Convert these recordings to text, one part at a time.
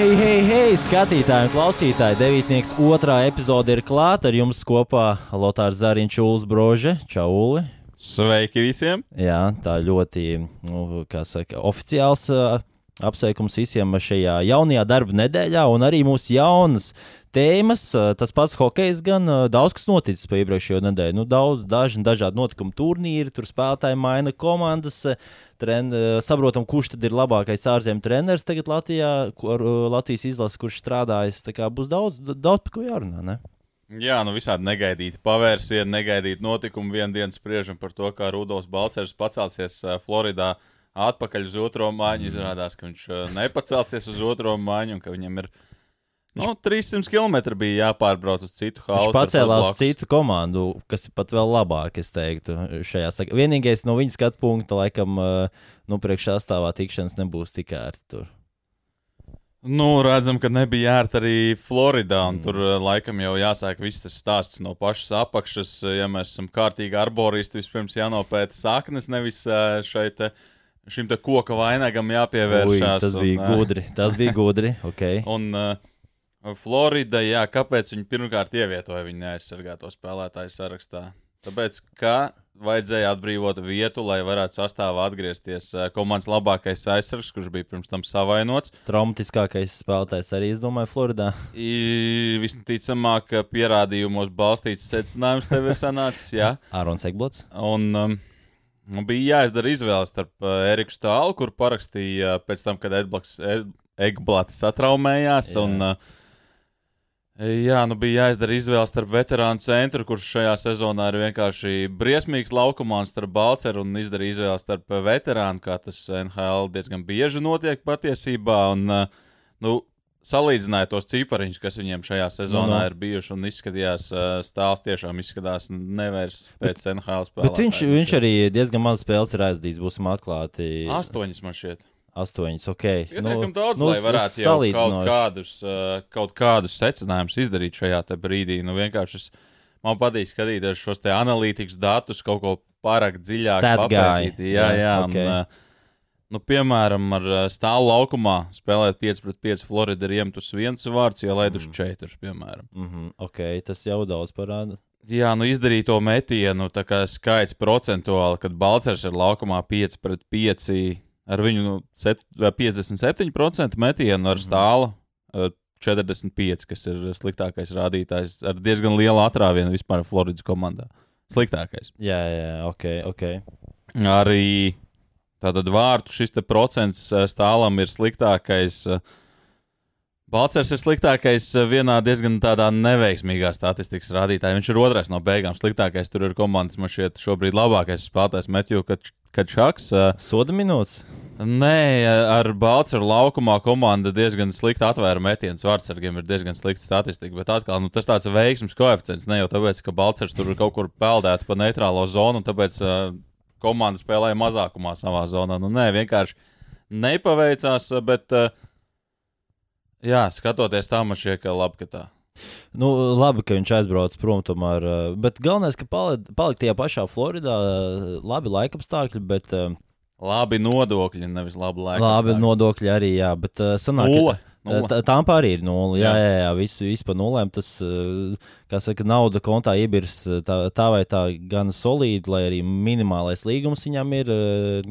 Hei, hei, hei, skatītāji un klausītāji! Devītnieks otrā epizode ir klāta ar jums kopā Lotārs Zariņš, Ulas Brože, Čauli. Sveiki visiem! Jā, tā ļoti, nu, kā saka, oficiāls uh, apsveikums visiem šajā jaunajā darba nedēļā un arī mūsu jaunas tēmas. Tas pats hokejs gan daudz kas noticis pa iepriekšējo nedēļu. Nu, daudz, daži dažādi notikumi turnīri, tur spēlētāji maina komandas. Tren, saprotam, kurš tad ir labākais ārzemju treneris tagad Latvijā, kur Latvijas izlase, kurš strādājis. Būs daudz, daudz par ko jārunā. Ne? Jā, nu visādi negaidīti pavērsieni, negaidīti notikumi. Vienu dienu spriežam par to, kā Rudolfs Balčers pacelsies Floridā atpakaļ uz otro mājiņu. Mm. Izrādās, ka viņš nepacelsies uz otro mājiņu un ka viņam ir nu, 300 km bija jāpārbrauc uz citu Viņš halu. pacēlās uz citu komandu, kas ir pat vēl labāk, es teiktu, sakā. Vienīgais no viņa skatu punkta, laikam, uh, nu, priekšā stāvā tikšanas nebūs tik ērti tur. Nu, redzam, ka nebija ērti arī Floridā. Mm. Tur uh, laikam jau jāsāk viss tas stāsts no pašas apakšas. Uh, Ja mēs esam kārtīgi arboristi, vispirms jānopēta saknes, nevis šeit. Šim te koka vainagam Ui, jāpievēršās. tas bija un, gudri. Tas bija gudri. Okay. Un uh, Florida, jā, kāpēc viņi pirmkārt ievietoja viņu neaizsargāto spēlētāju sarakstā? Tāpēc, ka vajadzēja atbrīvot vietu, lai varētu sastāvā atgriezties uh, komandas labākais aizsargs, kurš bija pirms tam savainots. Traumatiskākais spēlētājs arī, es domāju, Floridā. I, visticamāk, pierādījumos balstīts secinājums tev ir sanācis. Jā. Ārons Ekblots. Un, um, bija jāizdara izvēle starp uh, Eriku Stālu, kur parakstīja uh, pēc tam, kad Edblats, Ed, Egblats satraumējās. Jā. Un, uh, Jā, nu bija jāizdara izvēle starp veterānu centru, kurš šajā sezonā ir vienkārši briesmīgs laukumā, starp Balceru, un izdarīja izvēli starp veterānu, kā tas NHL diezgan bieži notiek patiesībā. Un, uh, nu, salīdzināja tos cipariņus, kas viņiem šajā sezonā Nu, nu. ir bijuši, un izskatījās, stāsts tiešām izskatās nevairs pēc NHL spēlēm. Bet viņš, viņš arī diezgan maz spēles ir aizdījis, būsim atklāti. Astoņas man šķiet. Astoņas, ok. Pietiekami nu, daudz, nu, lai varētu jau kaut kādus, uh, kaut kādus secinājumus izdarīt šajā brīdī. Nu, vienkārši es, man patīk skatīties šos analītikas datus, kaut ko pārāk dziļāk papētīt. Jā, Jā, jā. ok. Un, uh, nu, piemēram, ar uh, stāvu laukumā spēlēt 5 pret 5 Florida ir iemetus viens vārds, ja laiduši 4, piemēram. Mm -hmm, ok, tas jau daudz parāda. Jā, nu izdarīto metienu tā kā skaits procentuāli, kad Balčers ir laukumā 5 pret 5, ar viņu nu, set- vai 57% metienu ar stālu. eh, 45, kas ir sliktākais rādītājs, ar diezgan lielu atrāvienu vispār Floridas komandā. Sliktākais. Jā, jā, ok, ok. Arī tātad vārtu šis procents stālam ir sliktākais. eh, Balčers ir sliktākais eh, vienā diezgan tādā neveiksmīgā statistikas rādītājā. Viņš ir otrais no beigām. Sliktākais tur ir komandas, man šķiet, šobrīd labākais spēlētājs Metju Kačaks. eh, Soda minūtes. Nē, ar Balčūsku laukumā komanda diezgan slikti atvēra metienus. Vārdsargiem ir diezgan slikta statistika, bet atkal nu, tas tāds veiksmes koeficients ne jau tāpēc, ka Balčūsks tur kaut kur peldētu pa neitrālo zonu, un tāpēc uh, komanda spēlēja mazākumā savā zonā. Nu, nē, vienkārši nepaveicās, bet, uh, jā, skatoties tā, man šķiet, ka labi, ka tā. Nu, labi, ka viņš aizbrauca prom. Tomēr, eh, bet galvenais, ka palikt palik tajā pašā Floridā, eh, labi laikapstākļi, bet eh, Labi nodokļi, nevis labi laika. labi nodokļi arī, jā. Bet sanāk, Nulle. Tā- Tām arī ir nulle. Jā, Jā. jā, jā viss vis pa nulēm. Tas, eh, kā saka, nauda kontā iebirs eh, tā, tā vai tā gan solīdi, lai arī minimālais līgums viņam ir. eh,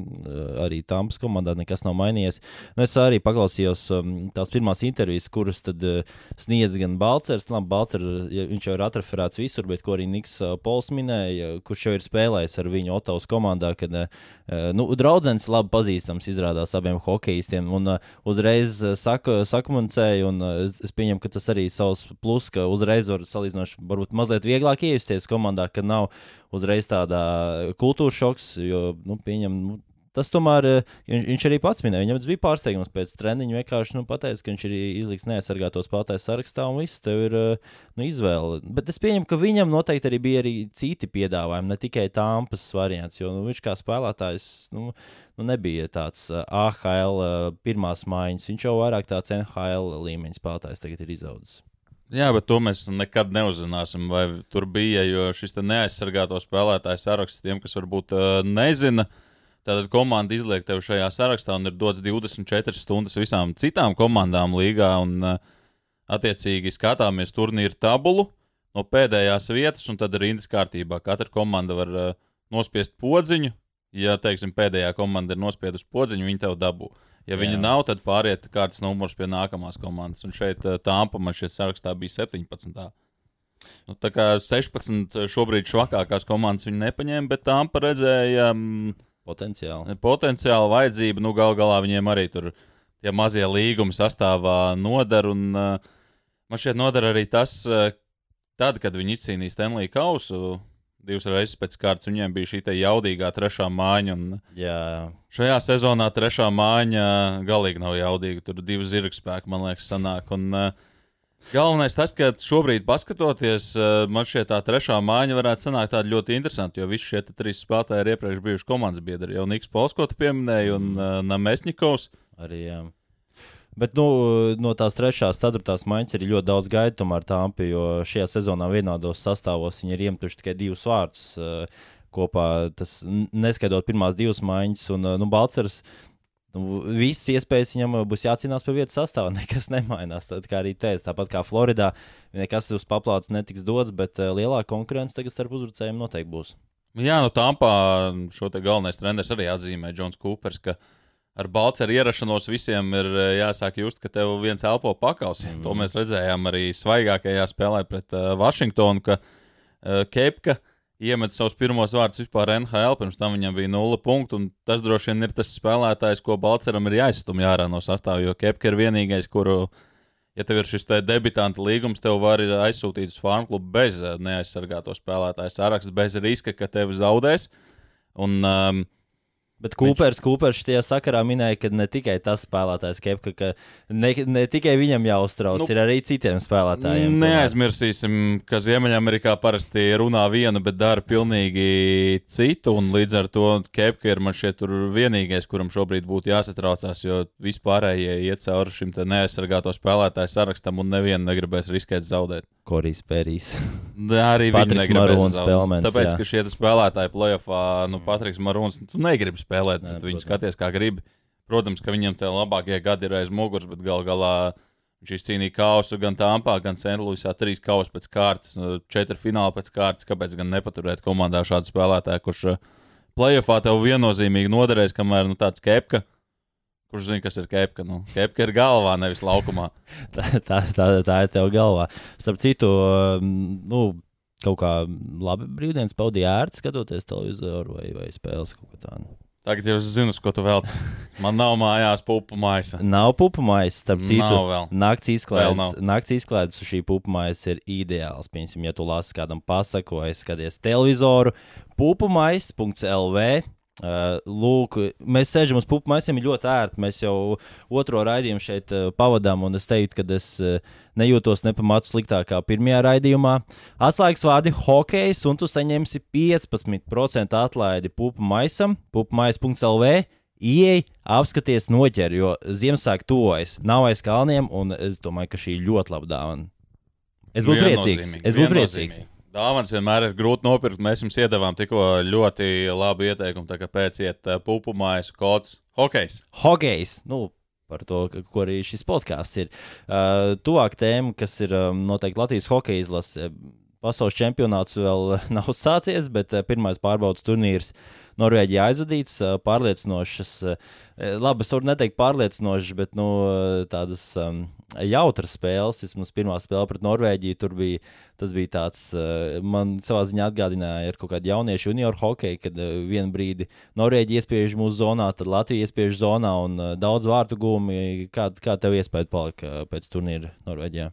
Arī Tampas komandā nekas nav mainījies. Nu, es arī paklausījos um, tās pirmās intervijas, kuras tad sniedz gan Balčers. Labi, Balčers, ja viņš jau ir atraferēts visur, bet ko arī Niks Pols minēja, kurš jau ir spēlējis ar viņu Otovas komandā, kad nu, draudzens labi pazīstams izrādās abiem hokeistiem. Un uzreiz uh, saka, sakomunicēja, un uh, es, es pieņemu, ka tas arī savs plus, ka uzreiz var salīdzinoši varbūt mazliet vieglāk iejusties komandā, kad nav uzreiz tādā kultūras šoks, jo, nu, pieņem, nu, Tas tomēr eh, viņš, viņš arī pats minēja. Viņam tas bija pārsteigums pēc treniņa. Vienkārši nu, pateica, ka viņš ir izliks neaizsargāto spēlētāju sarakstā un viss tev ir eh, nu, izvēle. Bet es pieņemu, ka viņam noteikti arī bija arī citi piedāvājumi, ne tikai tāmpas variants. Jo nu, viņš kā spēlētājs nu, nu, nebija tāds uh, AHL uh, pirmās maiņas. Viņš jau vairāk tāds NHL līmeņa spēlētājs tagad ir izaudzis. Jā, bet to mēs nekad neuzzināsim, vai tur bija. Jo šis neaizsargāto spēlētāju saraksts, tiem, kas varbūt uh, nezina, Tātad komanda izliek tevi šajā sarakstā un ir dots 24 stundas visām citām komandām līgā. Un, uh, attiecīgi skatāmies turnīru tabulu no pēdējās vietas, un tad ir rindas kārtībā. Katra komanda var uh, nospiest podziņu. Ja, teiksim, pēdējā komanda ir nospiedusi podziņu, viņi tev dabū. Ja Jā. viņi nav, tad pāriet kārtas numurs pie nākamās komandas. Un šeit uh, Tāmpa man šeit sarakstā bija 17. Nu, tā kā 16 šobrīd švakākās komandas viņi nepaņēma, bet Tāmpa redzēja um, Potenciāli. potenciālu vajadzību. Nu, gal galā viņiem arī tur tie mazie līgumi sastāvā nodara. Un, uh, man šķiet, nodara arī tas, uh, tad, kad viņi izcīnīja Stanley Kausu. Divas reizes pēc kārtas viņiem bija šī jaudīgā trešā Jā, šajā sezonā trešā māja galīgi nav jaudīga. Tur divi zirgspēki, man liekas, sanāk. Un, uh, Galvenais tas, ka šobrīd, skatoties, man šī tā trešā māja varētu sanākt tāda ļoti interesanta, jo visi šie trīs spēlētāji ir iepriekš bijuši komandas biedri. Jau Niks Polskotu pieminēja un uh, Namesņikovs. arī jā. Bet nu, no tās trešās, ceturtās maiņas ir ļoti daudz gaidu, tomēr tāmpi, jo šajā sezonā vienādos sastāvos viņi ir iemetuši tikai divus vārdus uh, kopā. Tas neskaidrot pirmās divas maiņas, un nu, Balčers. Nu, Visas iespējas viņam uh, būs jācīnās par vietu sastāvā. Nekas nemainās. Tad, kā arī teicu, tāpat kā Floridā, nekas uz paplātes netiks dots, bet uh, lielāka konkurence tagad starp uzbrucējiem noteikti būs. Jā, no Tampā šo te galvenais treneris arī atzīmē Džons Kūpers, ka ar Balceru ierašanos visiem ir eh, jāsāk just, ka tev viens elpo pakaus. Mm. To mēs redzējām arī svaigākajā spēlē pret uh, Vašingtonu, ka uh, Kepka iemet savus pirmos vārdus vispār NHL, pirms tam viņam bija nulle punktu, un tas droši vien ir tas spēlētājs, ko Balceram ir jāizstumj ārā no sastāvā, jo Kepka ir vienīgais, kuru, ja tev ir šis te debitanta līgums, tev var aizsūtīt uz farmu klubu bez eh, neaizsargāto spēlētāju saraksta, bez riska, ka tevi zaudēs. Un, um, Bet Kūpers, Kūpers šajā sakarā minēja, ka ne tikai tas spēlētājs, Kepka, ka ne, ne tikai viņam jāuztrauc, Nu, ir arī citiem spēlētājiem. Neaizmirsīsim, ka Ziemeļamerikā parasti runā vienu, bet dara pilnīgi citu. un Līdz ar to Kepka ir man šeit vienīgais, kuram šobrīd būtu jāsatraucās, jo vispārējie iet cauri šim neaizsargāto spēlētāju sarakstam un nevienu negribēs riskēt zaudēt. Korijs Pērijs. Ne, Arī Patriks Marūns. Pelmens, Tāpēc, jā. ka šie spēlētāji plēsoņā, nu, Patriks Marūns, tu negribi spēlēt, Nē, protams. skaties, kā gribi. Protams, ka viņam tie labākie gadi ir aiz muguras, bet gal galā viņš izcīnīja kausu gan Tāmpā, gan Sentlūisā. Trīs kausus pēc kārtas, četri fināli pēc kārtas. Kāpēc gan nepaturēt komandā šādu spēlētāju, kurš plēsoņā tev viennozīmīgi noderēs, kamēr nu, tāds kepka. Kurš zina, kas ir kepka? Nu, kepka ir galvā, nevis laukumā. tā, tā, tā, tā ir tev galvā. Starp citu, um, nu, kaut kā labi brīvdienas pavadīja ērti skatoties televizoru vai, vai spēles kaut ko tādu. Tagad jau es zinu, ko tu vēlaties. Man nav mājās pupu maisa. Nav pupu maisa, starp citu. Nakts izklaides, nakts izklaides uz šī pupu maisa ir ideāls. Piemēram, ja tu lasi kādam pasaku vai skaties televizoru, pupumais.lv. Uh, lūk, mēs sēžam uz pupu maisiem, ir ļoti ērti. Mēs jau otro raidījumu šeit uh, pavadām, un es teiktu, ka es uh, nejūtos nepamatu sliktāk kā pirmajā raidījumā. Atslēgas vārdi - hokejs, un tu saņemsi 15% atlaidi pupu maisam, pupumais.lv. Ieej, apskaties, noķer, jo Ziemassvētku tuvojas, nav aiz kalniem, un es domāju, ka šī ir ļoti laba dāvana. Es būtu priecīgs. Es būtu priecīgs. Dāvāns vienmēr ir grūti nopirkt. Mēs jums iedavām tikko ļoti labu ieteikumu. Tā kā pēciet uh, pupu mājas kods hokejs. Hokejs. Nu, par to, ko arī šis podkāsts ir. Uh, tuvāk tēma, kas ir um, noteikti Latvijas hokeja izlase. Pasaules čempionāts vēl nav sācies, bet uh, pirmais pārbaudas turnīrs Norvēģijā aizvadīts. Pārliecinošas, labi, es varu neteikt pārliecinošas, bet nu, tādas um, jautras spēles. Vismaz pirmā spēle pret Norvēģiju tur bija. Tas bija tāds, man savā ziņā atgādināja ar kaut kādu jauniešu junioru hokeju, kad vienā brīdī Norvēģija iespiež mūsu zonā, tad Latvija iespiež zonā un daudz vārtu gūmi. Kā, kā tev iespēja palika pēc turnīra Norvēģijā?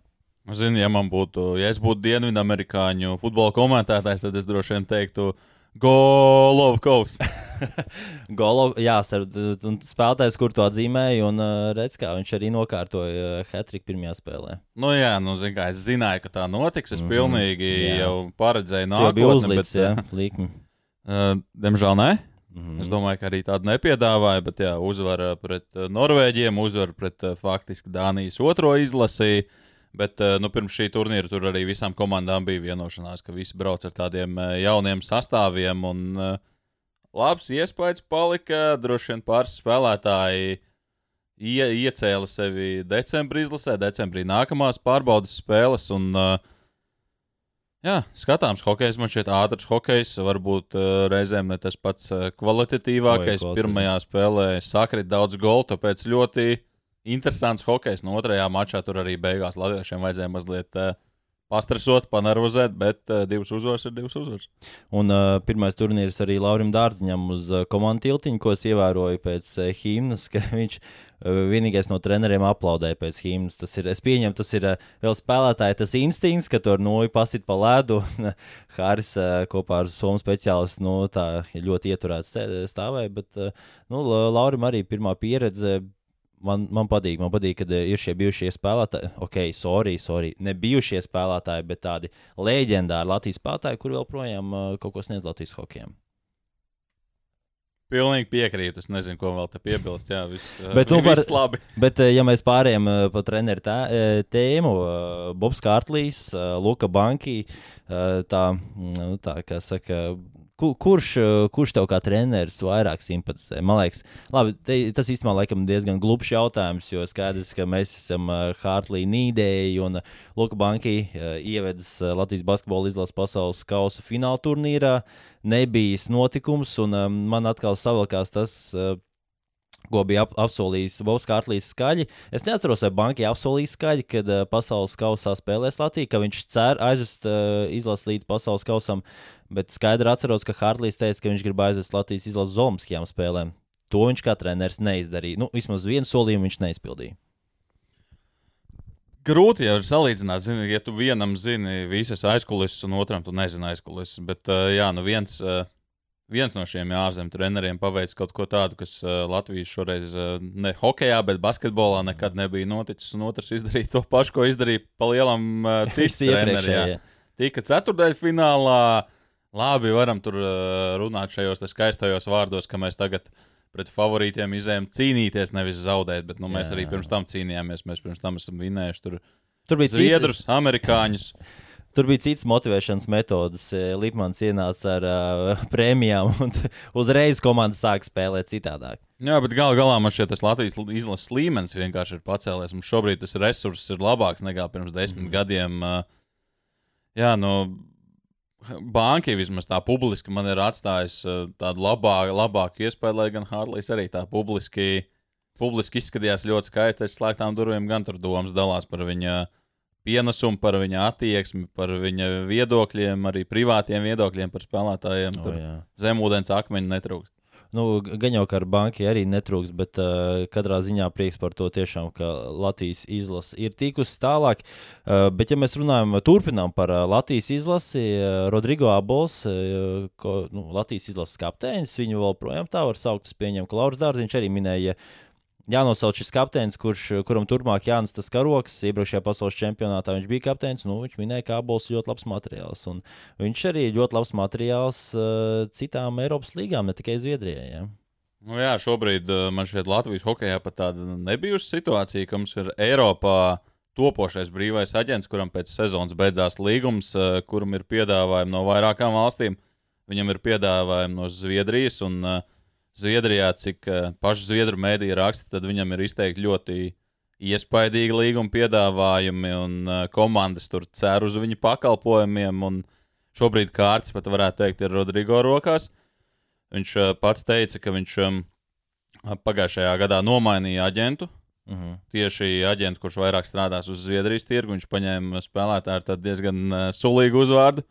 Zini, ja man būtu, ja es būtu Dienvidamerikāņu futbola komentētājs, tad es droši vien teiktu, Golovkovs. Golo, jā, starp, un spēlētājs, kur to atzīmēja, un uh, redz, kā viņš arī nokārtoja uh, Hatriku pirmajā spēlē. nu, jā, nu, zin, kā, es zināju, ka tā notiks. Es Mhm, pilnīgi jā. jau paredzēju Tā bija nākotni. uzlīts, bet, jā, līkmi. Uh, diemžēl nē. Mhm. Es domāju, ka arī tādu nepiedāvāja, bet jā, uzvara pret uh, Norvēģiem, uzvara pret faktiski Dānijas otro izlasīju. Bet uh, nu, pirms šī turnīra tur arī visām komandām bija vienošanās, ka visi brauc ar tādiem uh, jauniem sastāviem. Un, uh, labs iespējas palika. Droši vien pāris spēlētāji ie, iecēla sevi decembrī izlasē, decembrī nākamās pārbaudas spēles. Un, uh, jā, skatāms, hokejs man šķiet ātrs hokejs, varbūt uh, reizēm ne tas pats uh, kvalitatīvākais. Pirmajā spēlē sakrit daudz golu, tāpēc ļoti interesants hokejs. No otrajā mačā tur arī beigās latviešiem vajadzēja mazliet uh, pastresot, panervozēt, bet uh, divas uzvaras ir divas uzvaras. Un uh, pirmais turnīrs arī Laurim Dārziņam uz uh, komandu tiltiņu, ko es ievēroju pēc uh, himnas, ka viņš uh, vienīgais no treneriem aplaudēja pēc himnas. Tas ir, es pieņemu, tas ir uh, vēl spēlētāji tas instinkts, ka tur noju pasit pa ledu. un, uh, Hāris uh, kopā ar Somu speciālistu nu, tā ļoti ieturēts stāvēja, bet uh, nu, La- Laurim arī pirmā pieredze. Man, man patīk, man patīk, kad eh, ir šie bijušie spēlētāji, ok, sorry, sorry, ne bijušie spēlētāji, bet tādi leģendāri Latvijas spēlētāji, kur joprojām uh, kaut ko sniedz Latvijas hokejam. Pilnīgi piekrītu. Es nezinu, ko vēl te piebilst. Jā, viss, uh, Bet, nu, par- viss labi. Bet, eh, ja mēs pārējām eh, pa treneru tā, eh, tēmu, eh, Bobs Kārtlīs, eh, Luka Banki, eh, tā, mm, nu, tā kā saka, kurš, eh, kurš tev kā treneris vairāk simpatizē? Man liekas, labi, te, tas īstenībā laikam diezgan glupšs jautājums, jo skaidrs, ka mēs esam Hārtlī nīdēji un eh, Luka Banki eh, ievedis eh, Latvijas basketbola izlases pasaules kausa fināla turnīrā. Nebijis notikums, un um, man atkal savilkās tas, uh, ko bija ap, apsolījis Bovs Kārlis skaļi. Es neatceros, vai bankai apsolīja skaļi, kad uh, pasaules kausā spēlēs Latviju, ka viņš cer aizvest uh, izlases līdz pasaules kausam, bet skaidri atceros, ka Hārlis teica, ka viņš grib aizvest Latvijas izlases uz Olimpiskajām spēlēm. To viņš kā treneris neizdarīja. Nu, vismaz vienu solījumu viņš neizpildīja. Grūti jau ir salīdzināt, zini, ja tu vienam zini visas aizkulisēs, un otram tu nezini aizkulisēs. Bet, uh, jā, nu viens, uh, viens no šiem ārzemju treneriem paveic kaut ko tādu, kas uh, Latvijas šoreiz uh, ne hokeja, bet basketbolā nekad nebija noticis. Un otrs izdarīja to pašu, ko izdarīja pa lielam uh, jā. iepriekšējie. Tika ceturdaļfinālā. Labi, varam tur uh, runāt šajos skaistajos vārdos, ka mēs tagad pret favorītiem izējām cīnīties, nevis zaudēt. Bet nu, mēs Jā. arī pirms tam cīnījāmies. Mēs pirms tam esam vinējuši tur Tur bija Zviedrus, amerikāņus. Tur bija cits motivēšanas metodas. Lipmans ienāca ar uh, prēmijām, un uzreiz komanda sāka spēlēt citādāk. Jā, bet gal galā man šķiet, tas Latvijas izlases līmenis vienkārši ir pacēlies. Mums šobrīd tas resurss ir labāks nekā pirms desmit mm. gadiem. Uh, Jā, nu, banka vismaz tā publiski man ir atstājis uh, tādu labāku, labāku iespēju, lai gan Hārlīs arī tā publiski, publiski izskatījās ļoti skaisti aiz slēgtām durvīm. Gan tur domas dalās par viņa pienesumu, par viņa attieksmi, par viņa viedokļiem, arī privātiem viedokļiem par spēlētājiem. O, Tur jā. zemūdens akmeņi netrūkst. Nu, gan jau kā ar banku arī netrūks, bet uh, katrā ziņā prieks par to, tiešām, ka Latvijas izlase ir tikusi tālāk. Uh, bet, ja mēs runājam, turpinām par uh, Latvijas izlasi, uh, Rodrigo Abols, uh, ko, nu, Latvijas izlases kapteinis, viņu vēl projām tā var saukt. Es pieņemu, ka Lauris Dārziņš arī minēja. Jānosauc šis kapteinis, kurš, kuram turpmāk jānes tas karoks. Iepriekšējā pasaules čempionātā viņš bija kapteinis. Nu, viņš minēja, ka abols ļoti labs materiāls. Un viņš arī ļoti labs materiāls uh, citām Eiropas līgām, ne tikai Zviedrijai. Ja? Nu jā, šobrīd uh, man šeit Latvijas hokeja pat tāda nebijusi situācija, ka mums ir Eiropā topošais brīvais aģents, kuram pēc sezonas beidzās līgums, uh, kuram ir piedāvājumi no vairākām valstīm. Viņam ir piedāvājumi no Zviedrijas, un uh, Zviedrijā, cik uh, paši Zviedru mēdīja raksta, tad viņam ir izteikti ļoti iespaidīgi līguma piedāvājumi, un uh, komandas tur cer uz viņu pakalpojumiem. un Šobrīd kārtas pat varētu teikt, ir Rodrigo rokās. Viņš uh, pats teica, ka viņš um, pagājušajā gadā nomainīja aģentu. Uh -huh. Tieši aģentu, kurš vairāk strādās uz Zviedrijas tirgu, viņš paņēma spēlētāju ar diezgan uh, sulīgu uzvārdu,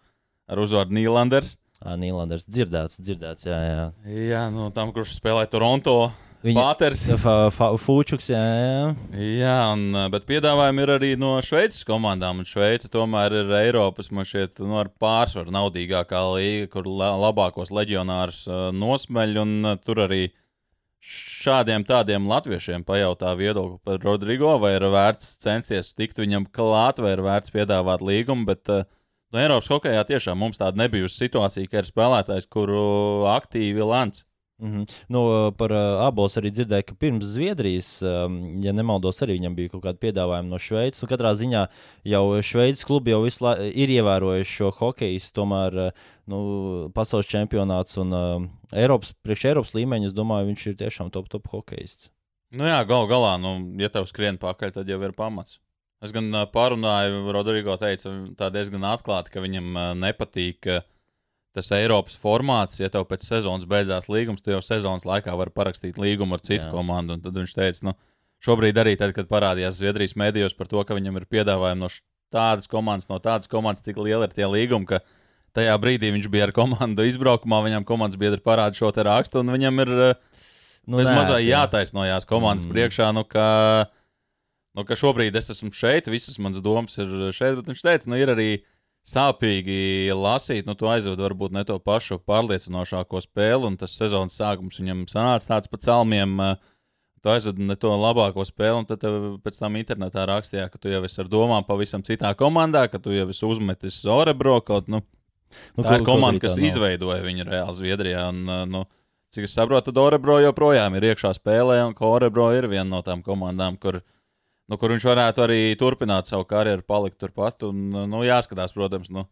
ar uzvārdu Nīlanders. Nīlanders dzirdēts, dzirdēts. Jā, jā. Jā, nu tam, kurš spēlē Toronto. Viņa- Pāters. Fūčuks, jā, jā. Jā, un, bet piedāvājumi ir arī no Šveices komandām. Un Šveice tomēr ir Eiropas, šķiet, nu, ar pārsvaru naudīgākā līga, kur la labākos leģionārus nosmeļ. Un tur arī šādiem tādiem latviešiem pajautā viedokli par Rodrigo, vai ir vērts censties tikt viņam klāt, vai ir vērts piedāvāt līgumu. Bet uh, no Eiropas hokeja tiešām mums tāda nebijusi situācija, ka ir spēlētājs, kuru aktīvi lēns. Mm -hmm. nu, par uh, abos arī dzirdēju, ka pirms Zviedrijas, um, ja nemaldos, arī viņam bija kaut kāda piedāvājuma no Šveices. Nu, katrā ziņā jau Šveices klubi jau la... ir ievērojuši šo hokeju, tomēr uh, nu, pasaules čempionāts un uh, Eiropas, priekš Eiropas līmeņa, es domāju, viņš ir tiešām top, top hokejists. Nu jā, gal galā, nu, ja tev skrien pakaļ, tad jau ir pamats. Es gan pārunāju, Rodrigo teica, tā diezgan atklāti, ka viņam nepatīk. Tas Eiropas formāts, ja tev pēc sezonas beidzās līgums, tu jau sezonas laikā vari parakstīt līgumu ar citu Jā. komandu. Tad viņš teica, nu, šobrīd arī tad, kad parādījās Zviedrijas mēdījos par to, ka viņam ir piedāvājumi no tādas komandas, no tādas komandas, cik liela ir tie līgumi, ka tajā brīdī viņš bija ar komandu izbraukumā, viņam komandas biedri parāda šo te rakstu, un viņam ir nu, mazā jā. jātaisnojās komandas mm. priekšā. Nu, ka, nu, ka šobrīd es esmu šeit, visas manas domas ir šeit, bet viņš teica, nu, ir arī sāpīgi lasīt. Nu, tu aizved varbūt ne to pašu pārliecinošāko spēli, un tas sezonas sākums viņam sanāca tāds pa celmiem. Tu aizved ne to labāko spēli, un tad pēc tam internetā rakstīja, ka tu jau esi ar domām pavisam citā komandā, ka tu jau esi uzmetis Orebro kaut nu. Nu, tā ir komanda, kas nav. izveidoja viņu reāli Zviedrijā. Un, nu, cik es saprotu, tad Orebro joprojām ir iekšā spēlē, un Orebro ir viena no tām komandām, kur nu, kur viņš varētu arī turpināt savu karjeru, palikt turpat. Un, nu, jāskatās, protams, nu,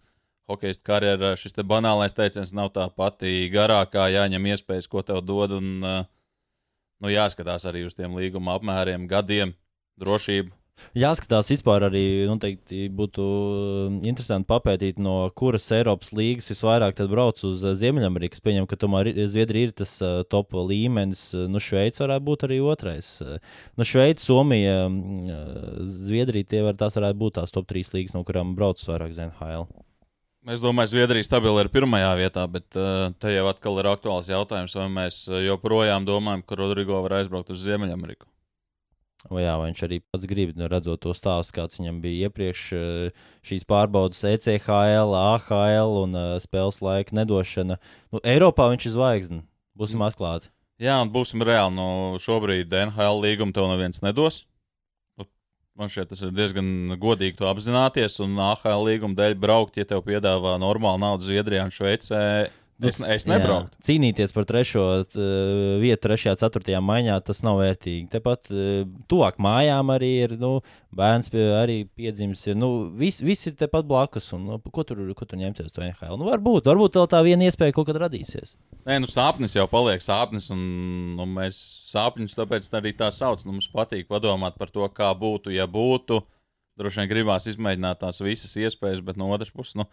hokeja karjerā šis te banālais teiciens nav tā pati garākā, jāņem iespējas, ko tev dod. Un, nu, jāskatās arī uz tiem līguma apmēriem, gadiem, drošību. Jāskatās, vispār arī noteikti būtu um, interesanti papētīt, no kuras Eiropas līnijas visvairāk brauc uz uh, Ziemeļameriku. Es pieņemu, ka tomēr Zviedrija ir tas uh, top līmenis. Uh, nu, Šveice varētu būt arī otrais. Nu, Šveice, Somija, um, Zviedrija tie var, varētu būt tās top trīs līnijas, no kurām brauc vairāk ZNHL. Es domāju, Zviedrija stabili ir pirmajā vietā, bet uh, te jau atkal ir aktuāls jautājums, vai mēs joprojām domājam, ka Rodrigo var aizbraukt uz Ziemeļameriku. Vai, jā, vai viņš arī pats grib, nu, redzot to stāstu, kāds viņam bija iepriekš, eh, šīs pārbaudas ECHL, AHL un uh, spēles laika nedošana. Nu, Eiropā viņš ir zvaigzne, būsim mm. atklāti. Jā, un būsim reāli. Nu, šobrīd NHL līgumu tev neviens nedos. Nu, man šķiet, tas ir diezgan godīgi to apzināties. Un AHL līguma dēļ braukt, ja tev piedāvā normālu naudu Zviedrijā un Šveicē Es, es nebrauktu. Jā, cīnīties par trešo uh, vietu, trešajā, ceturtajā maiņā, tas nav vērtīgi. Tepat uh, tuvāk mājām arī ir nu, bērns, pie, arī piedzimis. Ir, nu, viss vis ir tepat blakus. Un, nu, ko, tur, ko tur ņemties to NHL? Nu, varbūt, varbūt tā viena iespēja kaut kad radīsies. Nē, nu sāpnis jau paliek sāpnis, un nu, mēs sāpņus tāpēc arī tā sauc. Nu, mums patīk padomāt par to, kā būtu, ja būtu. Droši vien gribās izmēģināt tās visas iespējas, bet no otras puses. Nu,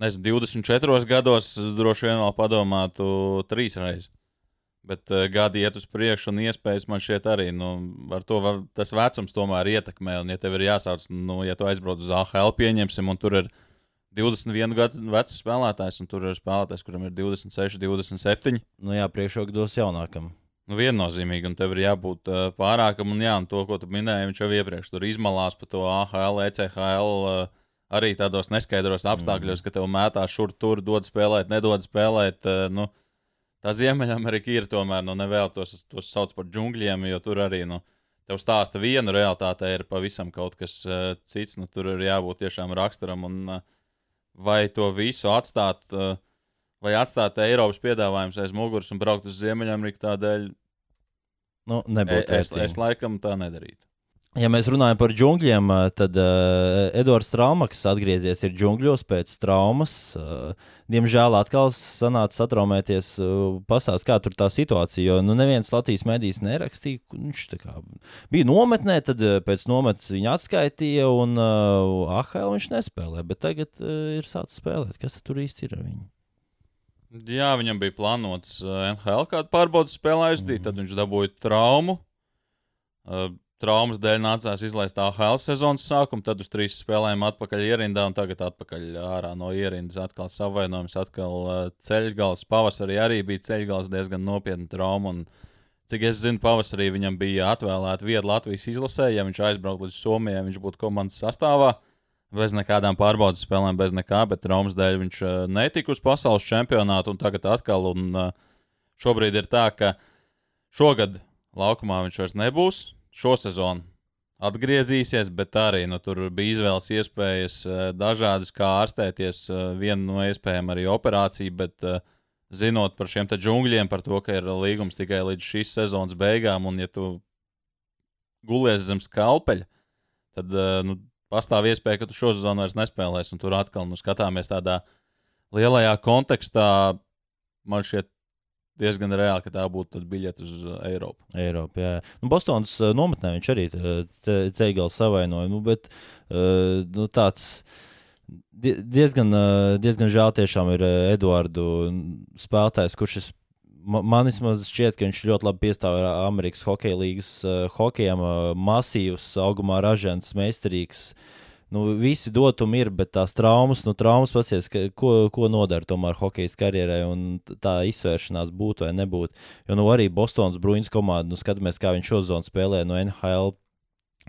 nezinu, 24 gados droši vien vēl padomātu trīs reizes. Bet uh, gadi iet uz priekšu, un iespējas man šeit arī. Nu, ar to var, tas vecums tomēr ietekmē. Un, ja tev ir jāsauc, nu, ja tu aizbrauc uz AHL, pieņemsim, un tur ir 21 gadu vecs spēlētājs, un tur ir spēlētājs, kuram ir 26, 27. Nu, jā, priekšroka dos jaunākam. Nu, viennozīmīgi, un tev ir jābūt uh, pārākam, un jā, un to, ko tu minēji, viņš jau iepriekš tur izmalās par to AHL, ECHL. Uh, arī tādos neskaidros apstākļos, mm. ka tev mētā šur tur, dod spēlēt, nedod spēlēt. Eh, nu, tā Ziemeļamerika ir tomēr, nu, nevēl tos, tos sauc par džungļiem, jo tur arī, nu, tev stāsta vienu realitāte ir pavisam kaut kas uh, cits, nu, tur ir jābūt tiešām raksturam, un uh, vai to visu atstāt, uh, vai atstāt Eiropas piedāvājums aiz muguras un braukt uz Ziemeļameriku tādēļ, nu, nebūtu. Es, es, es laikam tā nedarītu. Ja mēs runājam par džungļiem, tad uh, Edvards Strāmaks atgriezies džungļos pēc traumas. Uh, diemžēl atkal sanāca satraumēties. Uh, Pastāst, kā tur tā situācija, jo nu, neviens Latvijas medijs nerakstīja. Viņš kā, bija nometnē, tad uh, pēc nometnes viņa atskaitīja, un uh, AHL viņš nespēlē. Bet tagad uh, ir sācis spēlēt. Kas tur īsti ir ar viņu? Jā, viņam bija plānots NHL kādu pārbaudas spēlē aizdīt, mm. tad viņš dabūja traumu. Uh, traumas dēļ nācās izlaist AHL sezonas sākumu, tad uz trīs spēlēm atpakaļ ierindā un tagad atpakaļ ārā no ierindas. Atkal savainojums, atkal uh, ceļgals. Pavasarī arī bija ceļgals diezgan nopietna trauma. Un, cik es zinu, pavasarī viņam bija atvēlēta vieta Latvijas izlasē. Ja viņš aizbrauktu līdz Somijai, viņš būtu komandas sastāvā. Bez nekādām pārbaudas spēlēm, bez nekā, bet traumas dēļ viņš uh, netika uz pasaules čempionātu un tagad atkal. Un, uh, šobrīd ir tā, ka šogad laukumā viņš vairs nebūs šo sezonu atgriezīsies, bet arī nu, tur bija izvēles iespējas eh, dažādas, kā ārstēties. Eh, viena no iespējām arī operācija, bet uh, zinot par šiem džungļiem, par to, ka ir līgums tikai līdz šīs sezonas beigām, un ja tu gulies zem skalpeļa, tad nu, pastāv iespēja, ka tu šo sezonu vairs nespēlēsi. Tur atkal nu, skatāmies tādā lielajā kontekstā. Man šķiet, diezgan reāli, ka tā būtu biļete uz uh, Eiropu. Eiropa, jā. Nu, Bostonas uh, nometnē viņš arī ceļgals savainoja, nu, bet uh, nu, tāds. Diezgan, diezgan žēl tiešām ir Eduardu spēlētājs, kurš ir man šķiet, ka viņš ļoti labi piestāv Amerikas Hokeja līnijas uh, hokejam, uh, masīvs, augumā ražants, meistarīgs. Nu, visi dotumi ir, bet tās traumas, nu, traumas pasies, ka, ko, ko nodara tomēr hokeja karjerai, un tā izvēršanās būtu vai nebūtu. Jo nu, arī Bostonas Bruins komanda, nu, skatāmies, kā viņš šo zonu spēlē no NHL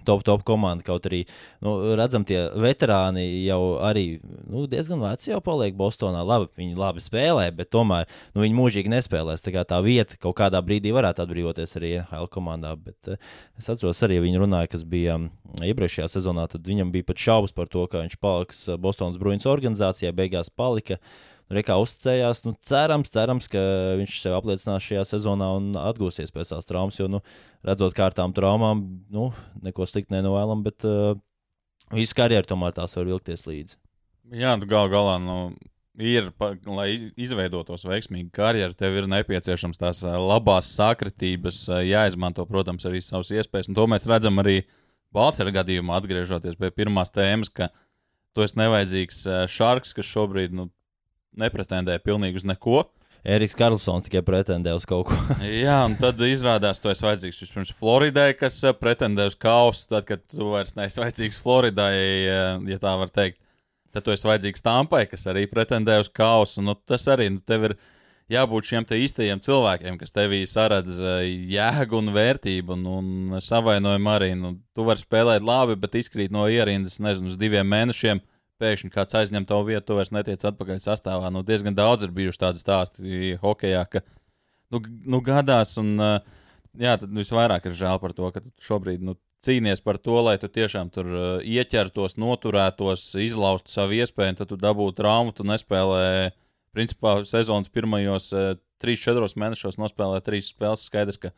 top, top komanda. Kaut arī nu, redzam, tie veterāni jau arī nu, diezgan veci jau paliek Bostonā. Labi, viņi labi spēlē, bet tomēr nu, viņi mūžīgi nespēlēs. Tā, tā vieta kaut kādā brīdī varētu atbrīvoties arī NHL komandā. Bet uh, es atceros arī, viņi runāja, kas bija um, iepriekšējā sezonā. Tad viņam bija pat šaubas par to, ka viņš paliks uh, Bostonas Bruins organizācijā, beigās palika. Uh, Reikā uzticējās. Nu, cerams, cerams, ka viņš sev apliecinās šajā sezonā un atgūsies pēc tās traumas. Jo, nu, redzot, kā ar tām traumām, nu, neko sliktu nenovēlam, bet uh, visu karjeru tomēr tās var vilkties līdzi. Jā, nu, gal galā. Nu... Ir, pa, lai izveidotos veiksmīgu karjeru, tev ir nepieciešams tās uh, labās sakritības, uh, jāizmanto, protams, arī savas iespējas. Un to mēs redzam arī Balčūska gadījumā, atgriežoties pie pirmās tēmas, ka tu esi nevajadzīgs uh, šarks, kas šobrīd nu, nepretendē pilnīgi uz neko. Eriks Karlsons tikai pretendē uz kaut ko. Jā, un tad izrādās, ka tu esi vajadzīgs vispirms Floridai, kas eh, pretendē uz kausu. Tad, kad tu vairs neesi vajadzīgs Floridai, eh, ja tā var teikt, tad tu esi vajadzīgs Tampai, kas arī pretendē uz kausu. Nu, tas arī nu, tev ir jābūt šiem īstajiem cilvēkiem, kas tevī saredz eh, jēgu un vērtību. Un, un savainojumu arī. Nu, tu vari spēlēt labi, bet izkrīt no ierindas, nezinu, uz diviem mēnešiem pēkšņi kāds aizņem tavu vietu, tu vairs netiec atpakaļ sastāvā. Nu, diezgan daudz ir bijuši tādi stāsti hokeja, ka nu, nu, gadās, un jā, tad visvairāk ir žēl par to, ka šobrīd nu, cīnies par to, lai tu tiešām tur ieķertos, noturētos, izlaustu savu iespēju, un tad tu dabūtu traumu, tu nespēlē. Principā sezonas pirmajos 3-4 mēnešos nospēlē trīs spēles. Skaidrs, ka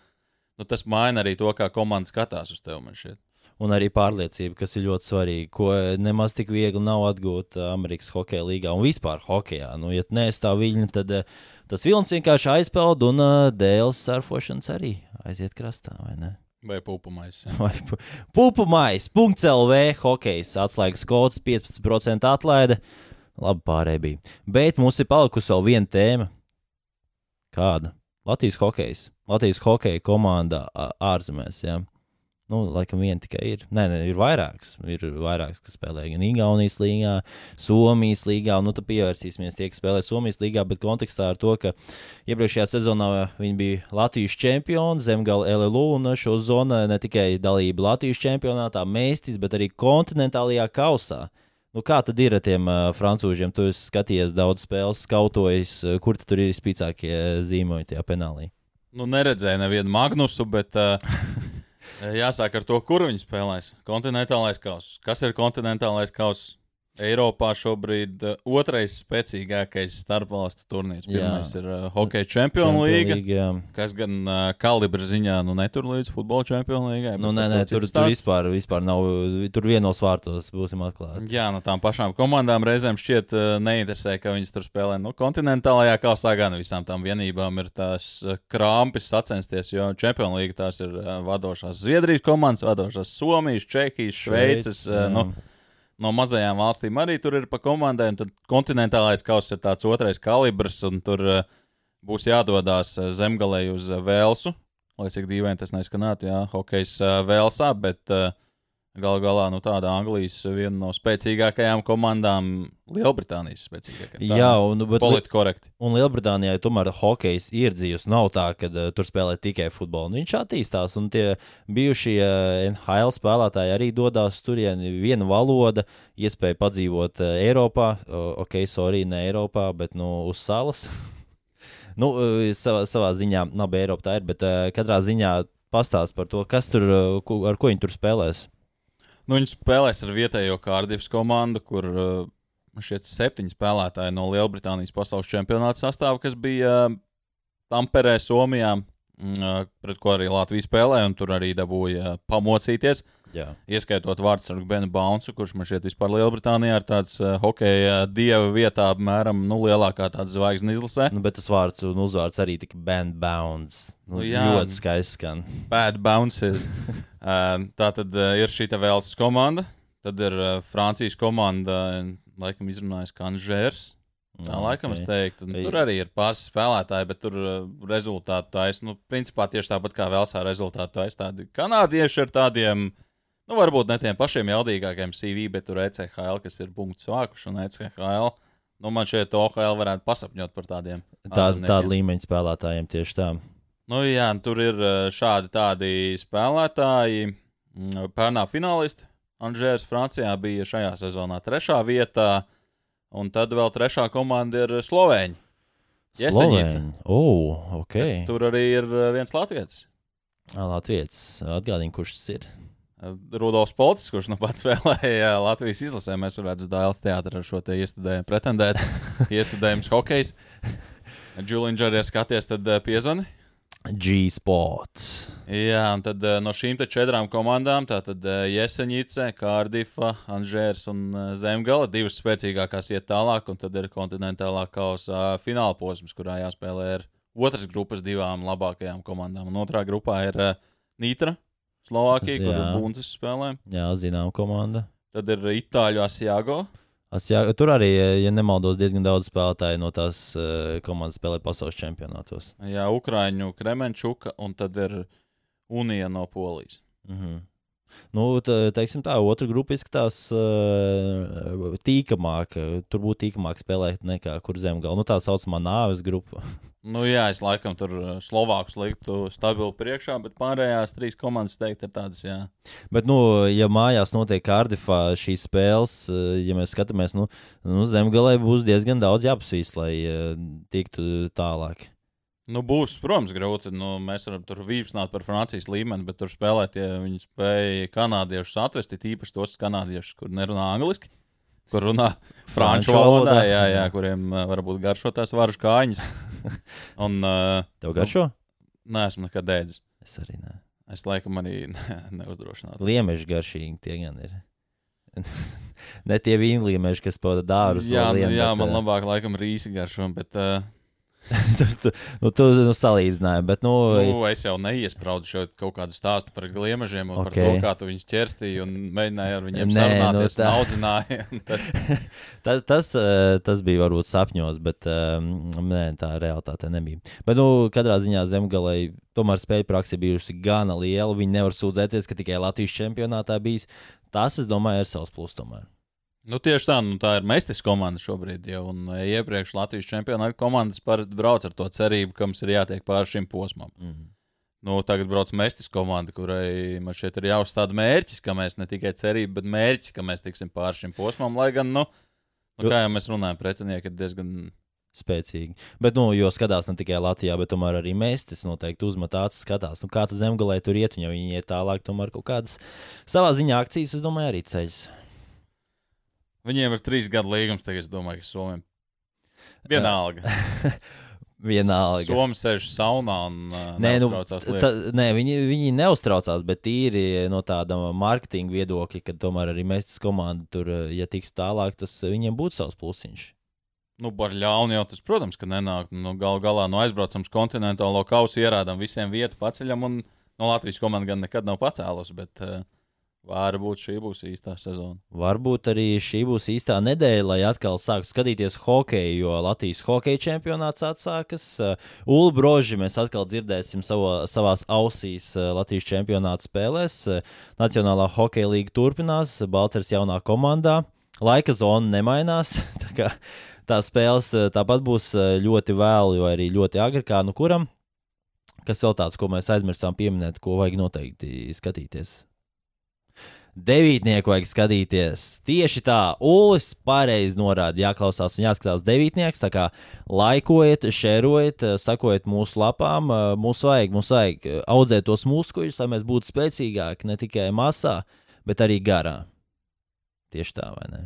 nu, tas maina arī to, kā komanda skatās uz tevi un arī pārliecība, kas ir ļoti svarīga, ko nemaz tik viegli nav atgūt uh, Amerikas Hokeja līgā un vispār hokeja. Nu, ja nē, tā viļņa, tad uh, tas vilnis vienkārši aizpeld un uh, dēls surfošanas arī aiziet krastā, vai ne? Vai pupumais. Vai pupumais. .lv hokejs atslēgas kods 15% atlaide. Labi, pārējie bija. Bet mums ir palikusi vēl viena tēma. Kāda? Latvijas hokejs. Latvijas hokeja komanda ārzemēs. Ja? Nu, laikam, viena tikai ir. Nē, nē, ir vairākas. Ir vairākas, kas spēlē gan Igaunijas līnijā, Somijas līnijā. Nu, tad pievērsīsimies tie, kas spēlē Somijas līnijā, bet kontekstā ar to, ka iepriekšējā sezonā viņi bija Latvijas čempioni, Zemgala LLU un šo zonu ne tikai dalība Latvijas čempionātā, mēstis, bet arī kontinentālajā kausā. Nu, kā tad ir ar tiem uh, francūžiem? Tu esi skatījies daudz spēles, skautojis, uh, kur tur ir spīcākie zīmoļi tajā penālī? Nu, neredzēju nevienu Magnusu, bet uh, Jāsāk ar to, kur viņi spēlēs. Kontinentālais kauss. Kas ir kontinentālais kauss? Eiropā šobrīd uh, otrais spēcīgākais starpvalstu turnīrs. Pirmais jā. ir uh, Hokeja Champions League, jā. kas gan uh, kalibra ziņā nu, netur līdz futbola Champions League. Nu, nē, nē, tur, tur vispār, vispār nav. Tur vienos vārtos būsim atklāti. Jā, no nu, tām pašām komandām reizēm šķiet uh, neinteresē, ka viņas tur spēlē. Nu, kontinentālajā kausā gan visām tām vienībām ir tās uh, krāpes sacensties, jo Champions League tās ir uh, vadošās Zviedrijas komandas, vadošās Somijas, Čehijas, Šveices. Uh, nu, no mazajām valstīm arī tur ir pa komandai. Tad kontinentālais kauss ir tāds otrais kalibrs, un tur uh, būs jādodas uh, zemgalē uz uh, Velsu. Lai cik dīvaini tas neskanētu, jā, hokejs uh, Velsā, bet uh, Galu galā nu, tāda Anglijas viena no spēcīgākajām komandām, Lielbritānijas spēcīgākajām. Jā, un politkorekti. Un Lielbritānijā tomēr hokejs ir dzīves. Nav tā, ka uh, tur spēlē tikai futbolu. Nu, viņš attīstās, un tie bijušie uh, NHL spēlētāji arī dodas turien. Viena valoda, iespēja padzīvot uh, Eiropā, uh, ok, sorry, ne Eiropā, bet nu, uz salas. nu, uh, savā, savā ziņā, labi, Eiropa tā ir, bet uh, katrā ziņā pastāst par to, kas tur, uh, ar ko viņi tur spēlēs. Nu, viņi spēlēs ar vietējo Kārdivas komandu, kur uh, šeit septiņi spēlētāji no Lielbritānijas pasaules čempionāta sastāvā, kas bija uh, Tamperē, Somijā, uh, pret ko arī Latvija spēlēja, un tur arī dabūja uh, pamocīties. Jā. Ieskaitot vārdsargu Benu Baunsu, kurš man šeit vispār Lielbritānijā ir tāds uh, hokeja dieva vietā, apmēram nu, lielākā tāda zvaigznes izlasē. Nu, bet tas vārds un uzvārds arī tik band bounds. Nu, Nu, jā. ļoti skaisti skan. Bad bounces. uh, tā tad uh, ir šī Velsas komanda, tad ir uh, Francijas komanda, uh, laikam izrunājas Kanžērs. Tā laikam es teiktu, nu, tur arī ir pāris spēlētāji, bet tur uh, rezultātu taisa. Nu, principā tieši tāpat kā Velsā rezultātu taisa tādi kanādieši ar tādiem, nu, varbūt ne tiem pašiem jaudīgākiem CV, bet tur ECHL, kas ir punkts vākuši un ECHL. Nu, man šeit OHL varētu pasapņot par tādiem. Tā, tāda līmeņa spēlētājiem tieši tā. Nu, jā, tur ir uh, šādi tādi spēlētāji. Mm, Pērnā finālisti. Anžērs Francijā bija šajā sezonā trešā vietā, un tad vēl trešā komanda ir Slovēņa. Slovēņi. Oh, ok. Tur arī ir uh, viens latviečs. Latvijas atgādini, kurš tas ir. Rudolfs Polts, kurš nu pats spēlēja Latvijas izlasē, mēs varētu uz Dāvidas teātrī ar šo te iestudējumu pretendēt. Iestudējums hokejs. Džuliņš arī skaties, tad uh, piezvani. G-Sports. Jā, un tad uh, no šīm četrām komandām, tātad Jeseņice, Kārdifa, Anžērs un Zemgala, divas spēcīgākās iet tālāk, un tad ir kontinentālā kausa fināla posms, kurā jāspēlē ar otras grupas divām labākajām komandām. Un otrā grupā ir Nītra, Slovākija, kur ir Bunces spēlē. Jā, zinām, komanda. Tad ir Itāļu Asiago. Jā, tur arī, ja nemaldos, diezgan daudz spēlētāju no tās uh, komandas spēlē pasaules čempionātos. Jā, Ukrāņu Kremenčuka, un tad ir Unija no Polijas. Mm -hmm. Nu, tā, teiksim tā, otra grupa izskatās uh, tīkamāka. Tur būtu tīkamāk spēlēt nekā kur zemgala. Nu, tā saucamā nāves grupa. Nu, jā, es laikam tur uh, Slovākus liktu stabili priekšā, bet pārējās trīs komandas teikt ir tādas, jā. Bet, nu, ja mājās notiek Kārdifā šīs spēles, eh, ja mēs skatāmies, nu, nu zemgalē būs diezgan daudz jāpasvīst, lai uh, tiktu tālāk. Nu, būs, protams, grūti. Nu, mēs varam tur vīpsnāt par Francijas līmeni, bet tur spēlēt, ja viņi spēja kanādiešus atvest, īpaši tos kanādiešus, kur nerunā angliski, kur runā franču valodā, jā, jā, kuriem varbūt garšo tās varžu kājiņas. Un, uh, Tev garšo? nē, esmu nekad ēdis. Es arī ne. Es laikam arī ne, neuzdrošinātu. Liemeži garšīgi tie gan ir. ne tie vīnliemeži, kas pavada dārus. Jā, nu, lien, jā, bet, man eh, labāk laikam rīsi garšo, bet uh, tu, tu, nu, tu nu, salīdzināji, bet, nu, nu, es jau neiespraudu šo kaut kādu stāstu par gliemežiem un okay. par to, kā tu viņus ķerstīji un mēģināji ar viņiem Nē, sarunāties, nu, tā- audzināji. tad- tas, tas, eh, tas bija varbūt sapņos, bet um, nē, tā realitāte nebija. Bet, nu, katrā ziņā zemgalē tomēr spēļu praksa bijusi gana liela. Viņi nevar sūdzēties, ka tikai Latvijas čempionātā bijis. Tas, es domāju, ir savs plus tomēr. Nu, tieši tā, nu, tā ir mestis komanda šobrīd. Jau, un e, iepriekš Latvijas čempionāta komandas parasti brauc ar to cerību, ka mums ir jātiek pāri šim posmam. Mm. Nu, tagad brauc mestis komanda, kurai man šeit ir jāuzstāda mērķis, ka mēs ne tikai cerība, bet mērķis, ka mēs tiksim pāri šim posmam. Lai gan, nu, nu kā jau mēs runājam, pretinieki ir diezgan. Spēcīgi. Bet, nu, jo skatās ne tikai Latvijā, bet tomēr arī mēs tas noteikti uzmet acis, skatās, nu, kā tas zemgalē tur iet, un ja viņi iet tālāk, tomēr kaut kādas savā ziņā akcijas, es domāju, arī ceļas. Viņiem ir trīs gadu līgums, tagad es domāju, ka Somijam vienalga. Vienalga. Somija sēž saunā un uh, Nē, nu, ta, nē viņi, viņi neuztraucās, bet tīri no tāda mārketinga viedokļa, ka tomēr arī mēs tas komanda tur, ja tiktu tālāk, tas viņiem būtu savs plusiņš. Nu, par ļaunu jau tas, protams, ka nenāk. Nu, Galu galā no aizbraucam uz kontinentālo kausu, ierādām visiem vietu paceļam, un no Latvijas komanda gan nekad nav pacēlus, bet uh, varbūt šī būs īstā sezona. Varbūt arī šī būs īstā nedēļa, lai atkal sāktu skatīties hokeju, jo Latvijas hokeja čempionāts atsākas. Uh, Ulu broži mēs atkal dzirdēsim savo, savās ausīs uh, Latvijas čempionāta spēlēs. Uh, Nacionālā hokeja līga turpinās, Balčers jaunā komandā. Laika zona nemainās. tā kā tās spēles tāpat būs ļoti vēlu, vai arī ļoti agri, kā nu kuram. Kas vēl tāds, ko mēs aizmirsām pieminēt, ko vajag noteikti skatīties? Devītnieku vajag skatīties. Tieši tā, Ulis pareizi norāda, jāklausās un jāskatās devītnieks. Tā kā laikojiet, šērojiet, eh, sakojiet mūsu lapām. Eh, mums vajag, mums vajag eh, audzēt tos muskuļus, lai mēs būtu spēcīgāki ne tikai masā, bet arī garā. Tieši tā, vai ne?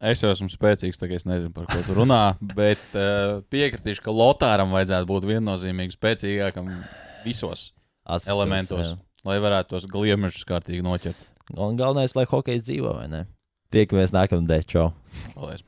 Es jau esmu spēcīgs, tā kā es nezinu, par ko tu runā, bet uh, piekritīšu, ka Lotāram vajadzētu būt viennozīmīgi spēcīgākam visos Aspektos, elementos, jā. lai varētu tos gliemežus kārtīgi noķert. Un galvenais, lai hokejs dzīvo, vai ne? Tiekamies nākamnedēļ, čau! Paldies!